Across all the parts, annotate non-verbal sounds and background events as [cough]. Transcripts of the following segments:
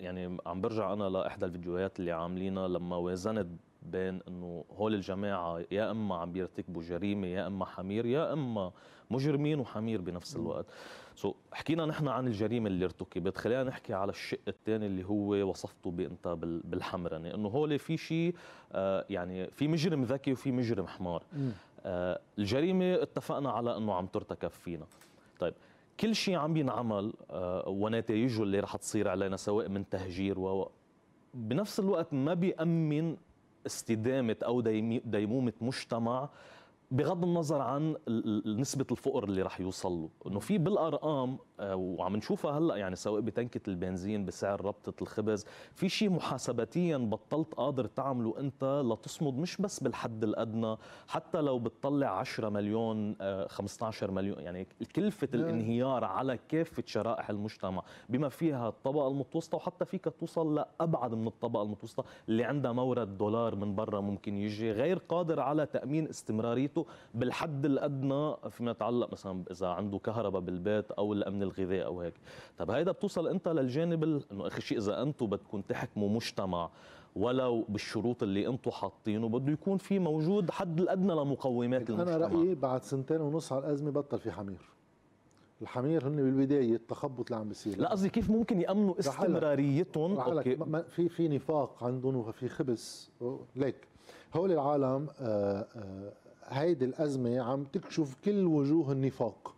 يعني عم برجع أنا لإحدى الفيديوهات اللي عاملينها لما وازنت بين إنه هول الجماعة يا إما عم بيرتكبوا جريمة يا إما حمير يا إما مجرمين وحمير بنفس الوقت. so, حكينا نحن عن الجريمة اللي ارتكبت. خلينا نحكي على الشق الثاني اللي هو وصفته أنت بالحمرنة. يعني إنه هول في شيء آه يعني في مجرم ذكي وفي مجرم حمار. آه الجريمة اتفقنا على إنه عم ترتكب فينا. طيب كل شيء عم بينعمل آه ونتائجه اللي رح تصير علينا سواء من تهجير و بنفس الوقت ما بيأمن استدامة أو ديمومة مجتمع بغض النظر عن نسبة الفقر اللي رح يوصل له إنه في بالأرقام آه، وعم نشوفها هلأ يعني سواء بتنكة البنزين بسعر ربطة الخبز في شيء محاسباتيا بطلت قادر تعمله أنت لتصمد مش بس بالحد الأدنى حتى لو بتطلع 10 مليون 15 آه، مليون يعني كلفة نعم. الانهيار على كافة شرائح المجتمع بما فيها الطبقة المتوسطة وحتى فيك توصل لأبعد من الطبقة المتوسطة اللي عندها مورد دولار من برا ممكن يجي غير قادر على تأمين استمراريته حياته بالحد الأدنى فيما يتعلق مثلا إذا عنده كهرباء بالبيت أو الأمن الغذائي أو هيك. طب هيدا بتوصل أنت للجانب إنه آخر شيء إذا أنتم بدكم تحكموا مجتمع ولو بالشروط اللي أنتم حاطينه بده يكون في موجود حد الأدنى لمقومات المجتمع. أنا رأيي بعد سنتين ونص على الأزمة بطل في حمير. الحمير هن بالبداية التخبط اللي عم بيصير. لا قصدي كيف ممكن يأمنوا استمراريتهم؟ أوكي. في في نفاق عندهم وفي خبث ليك. هول العالم آآ آآ هيدي الأزمة عم تكشف كل وجوه النفاق.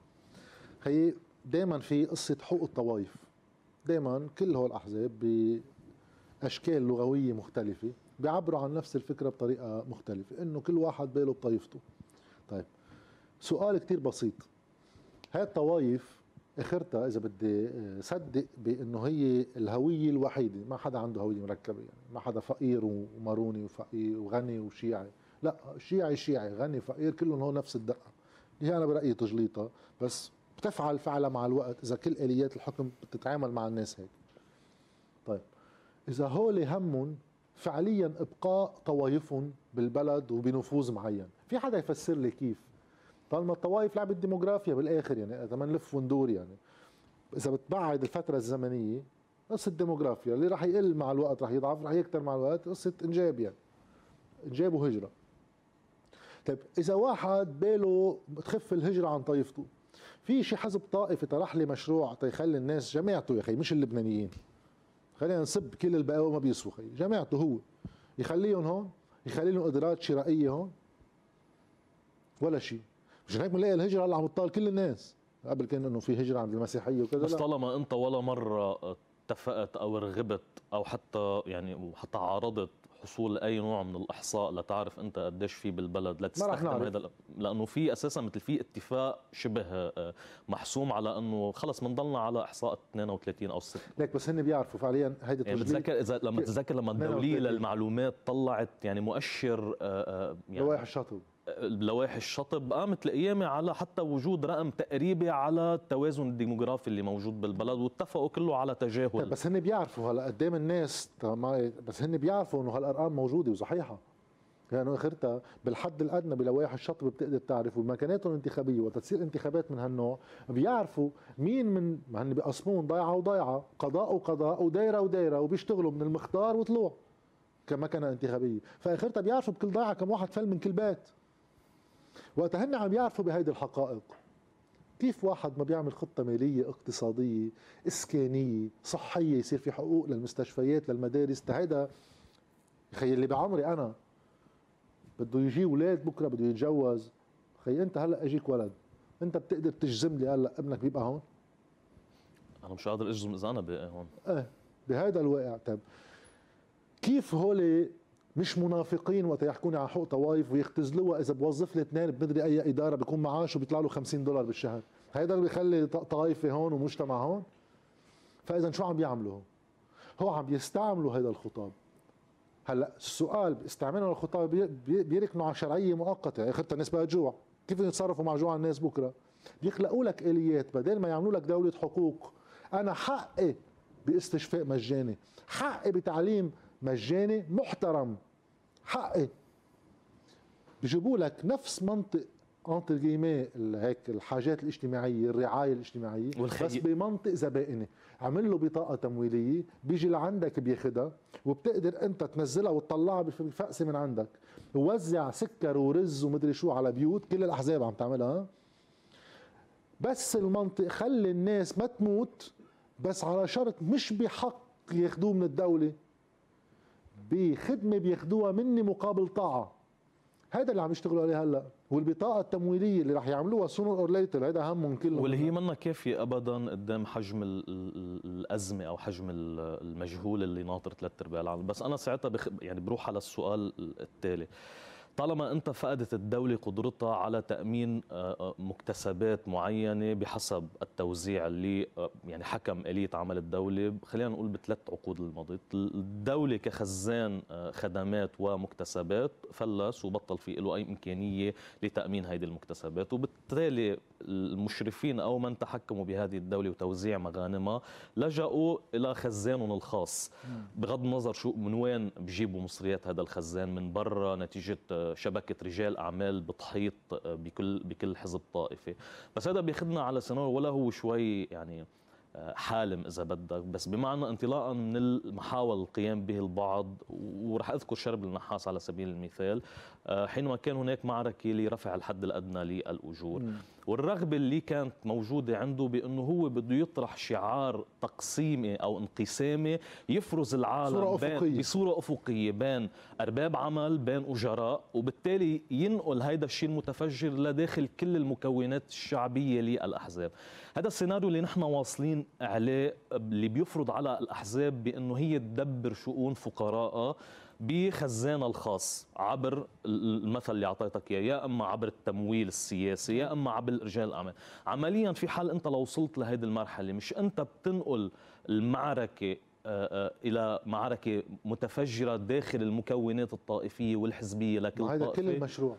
هي دائما في قصة حقوق الطوائف. دائما كل هول الأحزاب بأشكال لغوية مختلفة بيعبروا عن نفس الفكرة بطريقة مختلفة إنه كل واحد باله بطائفته طيب سؤال كتير بسيط. هاي الطوائف أخرتها إذا بدي صدق بإنه هي الهوية الوحيدة ما حدا عنده هوية مركبة يعني ما حدا فقير وماروني وفقير وغني وشيعي. لا شيعي شيعي غني فقير كلهم هو نفس الدقة. هي أنا برأيي تجليطة بس بتفعل فعلا مع الوقت إذا كل آليات الحكم بتتعامل مع الناس هيك. طيب إذا هول همهم فعليا إبقاء طوائفهم بالبلد وبنفوذ معين. في حدا يفسر لي كيف؟ طالما الطوائف لعبت ديموغرافيا بالآخر يعني إذا ما نلف وندور يعني. إذا بتبعد الفترة الزمنية قصة ديموغرافيا اللي راح يقل مع الوقت راح يضعف راح يكتر مع الوقت قصة إنجاب يعني. إنجاب وهجرة. طيب إذا واحد باله تخف الهجرة عن طائفته في شي حزب طائفي طرح لي مشروع تيخلي الناس جماعته يا أخي مش اللبنانيين خلينا نسب كل البقاوى ما بيسووا خي جماعته هو يخليهم هون يخلي لهم قدرات شرائيه هون؟ ولا شيء مش هيك بنلاقي الهجرة هلا عم تطال كل الناس قبل كان إنه في هجرة عند المسيحية وكذا بس طالما أنت ولا مرة اتفقت أو رغبت أو حتى يعني حتى عارضت حصول أي نوع من الإحصاء لتعرف أنت قديش في بالبلد لتستخدم هذا لأنه في أساسا مثل في اتفاق شبه آه، محسوم على أنه خلص بنضلنا على إحصاء 32 أو 6 ليك بس هن بيعرفوا فعليا هيدي يعني بتذكر إذا لما تتذكر لما الدولية للمعلومات طلعت يعني مؤشر آه، آه، يعني لوائح الشاطئ. لوائح الشطب قامت الأيام على حتى وجود رقم تقريبي على التوازن الديموغرافي اللي موجود بالبلد واتفقوا كله على تجاهل. بس هن بيعرفوا هلا قدام الناس بس هن بيعرفوا إنه هالأرقام موجودة وصحيحة. يعني اخرتها بالحد الأدنى بلوائح الشطب بتقدر تعرف ومكاناتهم الانتخابية وتصير انتخابات من هالنوع بيعرفوا مين من ما هن بيقسمون ضيعة وضيعة قضاء وقضاء ودايرة ودايرة وبيشتغلوا من المختار وطلوع كمكنة انتخابية. فأخرتها بيعرفوا بكل ضيعة كم واحد فل من كل بيت. وقت هن عم يعرفوا بهيدي الحقائق. كيف واحد ما بيعمل خطة مالية اقتصادية إسكانية صحية يصير في حقوق للمستشفيات للمدارس تهيدا. خي اللي بعمري أنا. بده يجي ولاد بكرة بده يتجوز. خي أنت هلأ أجيك ولد. أنت بتقدر تجزم لي هلأ ابنك بيبقى هون؟ أنا مش قادر أجزم إذا أنا بقى هون. إيه بهذا الواقع طيب كيف هولي مش منافقين وقت يحكوني عن حقوق طوائف ويختزلوها إذا بوظف لي اثنين بمدري أي إدارة بيكون معاشه بيطلع له 50 دولار بالشهر. هيدا اللي بيخلي طائفة هون ومجتمع هون؟ فإذا شو عم بيعملوا هو عم بيستعملوا هذا الخطاب. هلأ السؤال استعمالهم الخطاب بيركنوا على شرعية مؤقتة. اخرتها الناس بقى جوع. كيف يتصرفوا مع جوع الناس بكرة؟ بيخلقوا لك آليات. بدل ما يعملوا لك دولة حقوق. أنا حقي باستشفاء مجاني. حقي بتعليم مجاني محترم. حقي. بيجيبوا لك نفس منطق انتر جيمي هيك الحاجات الاجتماعية الرعاية الاجتماعية والخي... بس بمنطق زبائني. عمل له بطاقة تمويلية بيجي لعندك بياخدها وبتقدر انت تنزلها وتطلعها بفقسه من عندك. ووزع سكر ورز ومدري شو على بيوت كل الأحزاب عم تعملها. بس المنطق خلي الناس ما تموت بس على شرط مش بحق ياخذوه من الدولة. بخدمة بياخذوها مني مقابل طاعة. هذا اللي عم يشتغلوا عليه هلأ. والبطاقة التمويلية اللي رح يعملوها sooner or later هذا همهم كلهم. واللي هي منا كافيه ابدا قدام حجم الأزمة أو حجم المجهول اللي ناطر ثلاث أرباع العالم؟ بس أنا ساعتها بخ... يعني بروح على السؤال التالي. طالما انت فقدت الدولة قدرتها على تأمين آه، آه، مكتسبات معينة بحسب التوزيع اللي آه، يعني حكم اليه عمل الدولة خلينا نقول بثلاث عقود الماضيه الدولة كخزان خدمات ومكتسبات فلس وبطل في له أي إمكانية لتأمين هذه المكتسبات. وبالتالي المشرفين أو من تحكموا بهذه الدولة وتوزيع مغانمها لجأوا إلى خزانهم الخاص. بغض النظر شو من وين بجيبوا مصريات هذا الخزان؟ من برا؟ نتيجة شبكة رجال أعمال بتحيط بكل بكل حزب طائفي. بس هذا بياخذنا على سيناريو ولا هو شوي يعني حالم إذا بدك. بس بمعنى انطلاقا من المحاول القيام به البعض ورح أذكر شرب النحاس على سبيل المثال آه، حينما كان هناك معركة لرفع الحد الأدنى للأجور. والرغبة اللي كانت موجودة عنده بأنه هو بده يطرح شعار تقسيمي أو انقسامي يفرز العالم صورة بين أفقية. بصورة أفقية بين أرباب عمل بين أجراء. وبالتالي ينقل هذا الشيء المتفجر لداخل كل المكونات الشعبية للأحزاب. هذا السيناريو اللي نحن واصلين عليه اللي بيفرض على الأحزاب بأنه هي تدبر شؤون فقراءها بخزانها الخاص. عبر المثل اللي أعطيتك إياه يا أما عبر التمويل السياسي يا أما عبر رجال الاعمال عمليا في حال أنت لو وصلت لهيدي المرحلة مش أنت بتنقل المعركة آه، آه، إلى معركة متفجرة داخل المكونات الطائفية والحزبية لكل هذا كل المشروع.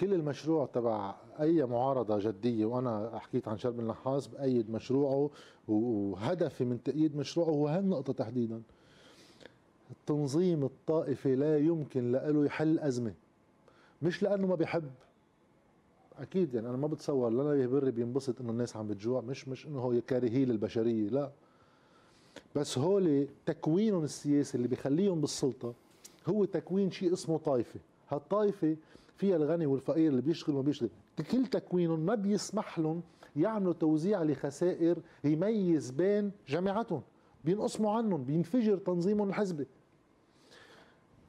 كل المشروع تبع أي معارضة جدية وأنا حكيت عن شرب النحاس بأيد مشروعه وهدفي من تأييد مشروعه هو هالنقطة تحديدا. التنظيم الطائفي لا يمكن له يحل أزمة. مش لأنه ما بيحب. أكيد يعني أنا ما بتصور لا يهبري بينبسط إنه الناس عم بتجوع مش مش إنه هو كارهي للبشرية لا. بس هول تكوينهم السياسي اللي بيخليهم بالسلطة هو تكوين شيء اسمه طائفة. هالطائفة فيها الغني والفقير اللي بيشتغل وما بيشتغل كل تكوينهم ما بيسمح لهم يعملوا توزيع لخسائر يميز بين جماعتهم بينقسموا عنهم بينفجر تنظيمهم الحزبي.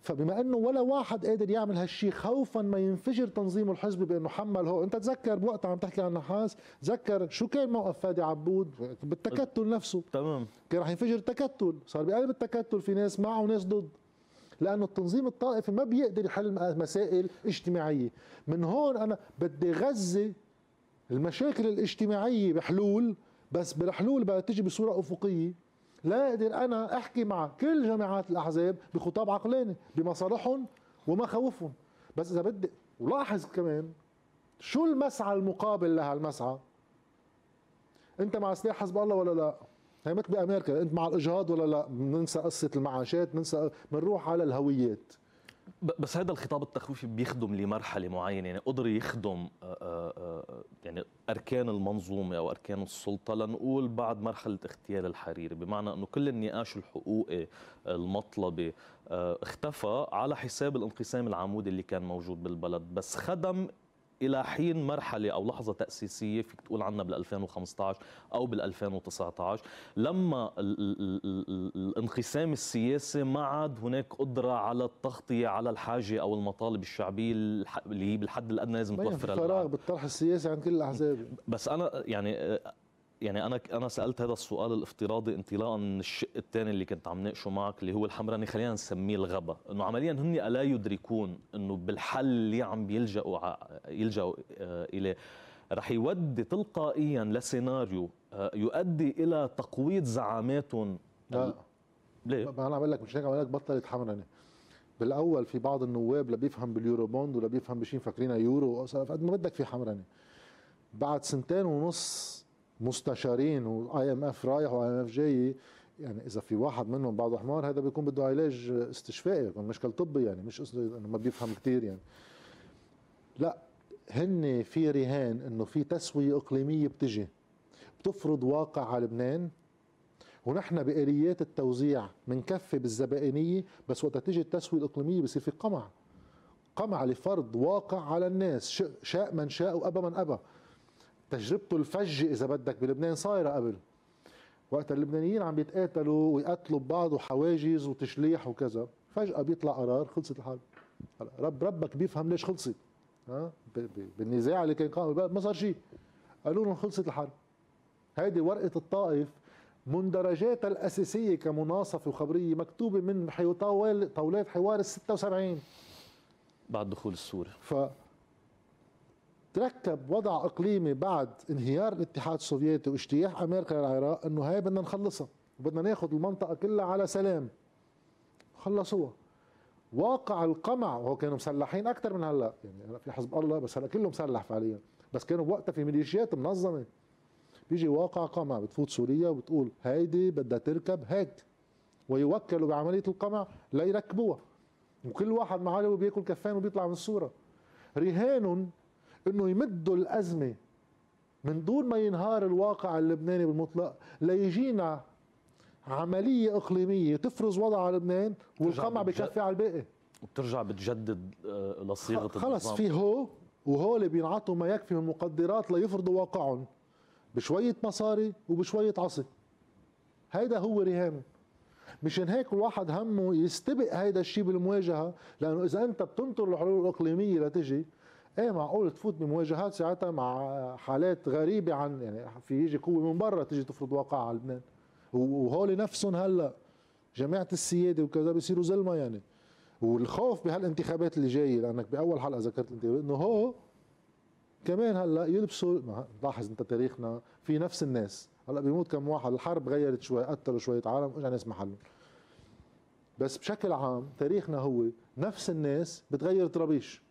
فبما إنه ولا واحد قادر يعمل هالشيء خوفا ما ينفجر تنظيمه الحزبي بأنه حمل هو. أنت تذكر بوقتها عم تحكي عن النحاس تذكر شو كان موقف فادي عبود؟ بالتكتل نفسه. تمام. كان رح ينفجر تكتل صار بقلب التكتل في ناس معه وناس ضد. لأنه التنظيم الطائفي ما بيقدر يحل مسائل اجتماعية. من هون أنا بدي غذي المشاكل الاجتماعية بحلول بس بالحلول بدها تجي بصورة أفقية. لا أقدر أنا أحكي مع كل جماعات الأحزاب بخطاب عقلاني بمصالحهم ومخاوفهم بس إذا بدي ولاحظ كمان شو المسعى المقابل لهالمسعى؟ أنت مع سلاح حزب الله ولا لا؟ هي مثل بأمريكا أنت مع الإجهاض ولا لا؟ بننسى قصة المعاشات بننسى بنروح على الهويات. بس هذا الخطاب التخويفي بيخدم لمرحلة معينة يعني قدر يخدم يعني أركان المنظومة أو أركان السلطة لنقول بعد مرحلة اغتيال الحريري. بمعنى إنه كل النقاش الحقوقي المطلبي اختفى على حساب الانقسام العمودي اللي كان موجود بالبلد. بس خدم إلى حين مرحلة أو لحظة تأسيسية فيك تقول عنها بال 2015 أو بال 2019 لما الانقسام السياسي ما عاد هناك قدرة على التغطية على الحاجة أو المطالب الشعبية اللي هي بالحد الأدنى لازم توفرها فراغ بالطرح السياسي عند كل الأحزاب. بس أنا يعني يعني أنا أنا سألت هذا السؤال الافتراضي انطلاقا من الشق الثاني اللي كنت عم ناقشه معك اللي هو الحمراني خلينا نسميه الغباء. إنه عمليا هن ألا يدركون إنه بالحل اللي عم بيلجأوا يلجأوا آه، إليه رح يودي تلقائيا لسيناريو آه، يؤدي إلى تقويض زعاماتهم. لا. ليه؟ ما أنا عم لك مش هيك عم لك بطلت حمراني بالأول في بعض النواب لا بيفهم بال Eurobond ولا بيفهم بشيء فاكرينها يورو. قد ما بدك في حمرنة بعد سنتين ونص مستشارين و IMF رايح و IMF جاي يعني إذا في واحد منهم بعضه حمار هذا بيكون بده علاج استشفائي بيكون مشكل طبي يعني مش إنه ما بيفهم كثير يعني. لا هن في رهان إنه في تسوية إقليمية بتجي بتفرض واقع على لبنان ونحن بآليات التوزيع منكفي بالزبائنية بس وقت تيجي التسوية الإقليمية بصير في قمع قمع لفرض واقع على الناس شاء من شاء وأبى من أبى. تجربته الفجة إذا بدك بلبنان صايرة قبل. وقت اللبنانيين عم بيتقاتلوا ويقتلوا ببعض وحواجز وتشليح وكذا فجأة بيطلع قرار خلصت الحرب رب ربك بيفهم ليش خلصت. ها؟ بالنزاع اللي كان قائم ما صار شيء. قالوا لهم خلصت الحرب هيدي ورقة الطائف مندرجاتها الأساسية كمناصفة وخبرية مكتوبة من طاولات حوار ال 76 بعد دخول السوري ف تركب وضع إقليمي بعد انهيار الاتحاد السوفيتي واجتياح أمريكا للعراق إنه هاي بدنا نخلصها وبدنا ناخذ المنطقة كلها على سلام. خلصوها. واقع القمع وهو كانوا مسلحين أكثر من هلأ. يعني هلأ في حزب الله بس هلأ كله مسلح فعليا. بس كانوا بوقتها في ميليشيات منظمة. بيجي واقع قمع بتفوت سوريا وبتقول هيدي بدها تركب هيك. ويوكلوا بعملية القمع ليركبوها. وكل واحد معاه بياكل كفان وبيطلع من الصورة. رهان إنه يمدوا الأزمة من دون ما ينهار الواقع اللبناني بالمطلق ليجينا عملية إقليمية تفرض وضع على لبنان والقمع بكفي على الباقي. وبترجع بتجدد آه، لصيغة خلص في هو وهو اللي بينعطوا ما يكفي من مقدرات ليفرضوا واقعهم بشوية مصاري وبشوية عصي. هيدا هو رهان. مشان هيك الواحد همه يستبق هيدا الشيء بالمواجهة لأنه إذا أنت بتنطر الحلول الإقليمية لتجي إيه معقول تفوت بمواجهات ساعتها مع حالات غريبة عن يعني في يجي قوة من برا تيجي تفرض واقع على لبنان. وهول نفسهم هلأ جماعة السيادة وكذا بيصيروا زلمة يعني. والخوف بهالانتخابات اللي جاية لأنك بأول حلقة ذكرت الانتخابات إنه هو كمان هلأ يلبسوا لاحظ أنت تاريخنا في نفس الناس. هلأ بيموت كم واحد الحرب غيرت شوي قتلوا شوية عالم اجى ناس محلهم. بس بشكل عام تاريخنا هو نفس الناس بتغير طرابيش.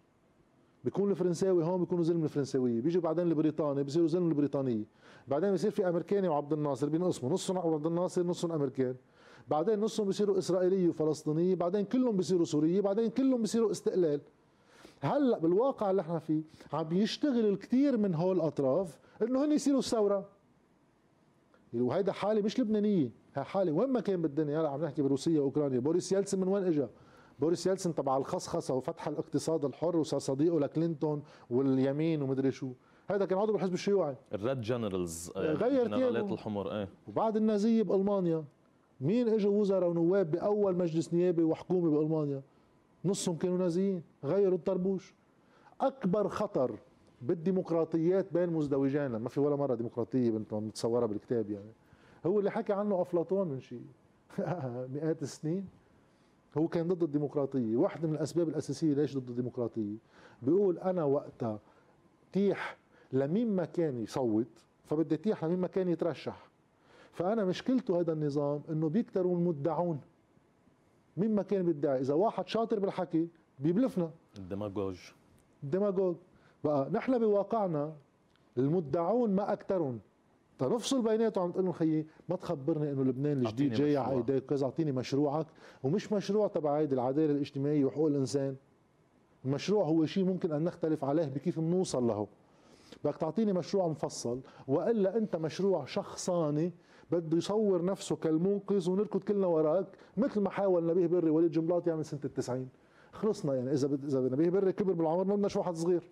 بيكون الفرنساوي هون بيكونوا زلم الفرنساوية. بيجوا بعدين البريطاني بيصيروا زلم البريطانية. بعدين بيصير في أمريكاني وعبد الناصر بينقسموا نصهم عبد الناصر نصهم أمريكان. بعدين نصهم بيصيروا إسرائيلية وفلسطينية بعدين كلهم بيصيروا سورية بعدين كلهم بيصيروا استقلال. هلأ بالواقع اللي إحنا فيه عم بيشتغل الكثير من هول الأطراف إنه هن يصيروا الثورة. وهيدا حالة مش لبنانية هي حالة وين ما كان بالدنيا. هلأ عم نحكي بروسيا واوكرانيا بوريس يلسن من وين اجى بوريس يلسن تبع الخصخصة وفتح الاقتصاد الحر وصار صديقه لكلينتون واليمين ومدري شو. هذا كان عضو بالحزب الشيوعي. ال red generals آه، غير جنرالات الحمر إيه. وبعد النازية بألمانيا مين اجوا وزراء ونواب بأول مجلس نيابي وحكومه بألمانيا؟ نصهم كانوا نازيين غيروا الطربوش. أكبر خطر بالديمقراطيات بين مزدوجين ما في ولا مرة ديمقراطية انت متصورها بالكتاب يعني. هو اللي حكى عنه أفلاطون من شيء. [laughs] مئات السنين. هو كان ضد الديمقراطية واحدة من الأسباب الأساسية ليش ضد الديمقراطية؟ بيقول أنا وقتها تيح لمين ما كان يصوت فبدي تيح لمين ما كان يترشح. فأنا مشكلته هذا النظام إنه بيكتروا المدعون مين ما كان بيدعي. إذا واحد شاطر بالحكي بيبلفنا. الديماغوج الديماغوج بقى نحن بواقعنا المدعون ما أكثرهم. تنفصل بيناتهم. عم تقول لهم خيي ما تخبرني إنه لبنان الجديد جاي على ايديك كذا أعطيني مشروعك. ومش مشروع تبع هيدي العدالة الاجتماعية وحقوق الإنسان. المشروع هو شيء ممكن أن نختلف عليه بكيف بنوصل له. بدك تعطيني مشروع مفصل وإلا أنت مشروع شخصاني بده يصور نفسه كالمنقذ ونركض كلنا وراك مثل ما حاول نبيه بري وليد جنبلاط يعمل سنة التسعين. خلصنا يعني إذا إذا نبيه بري كبر بالعمر ما بدناش واحد صغير.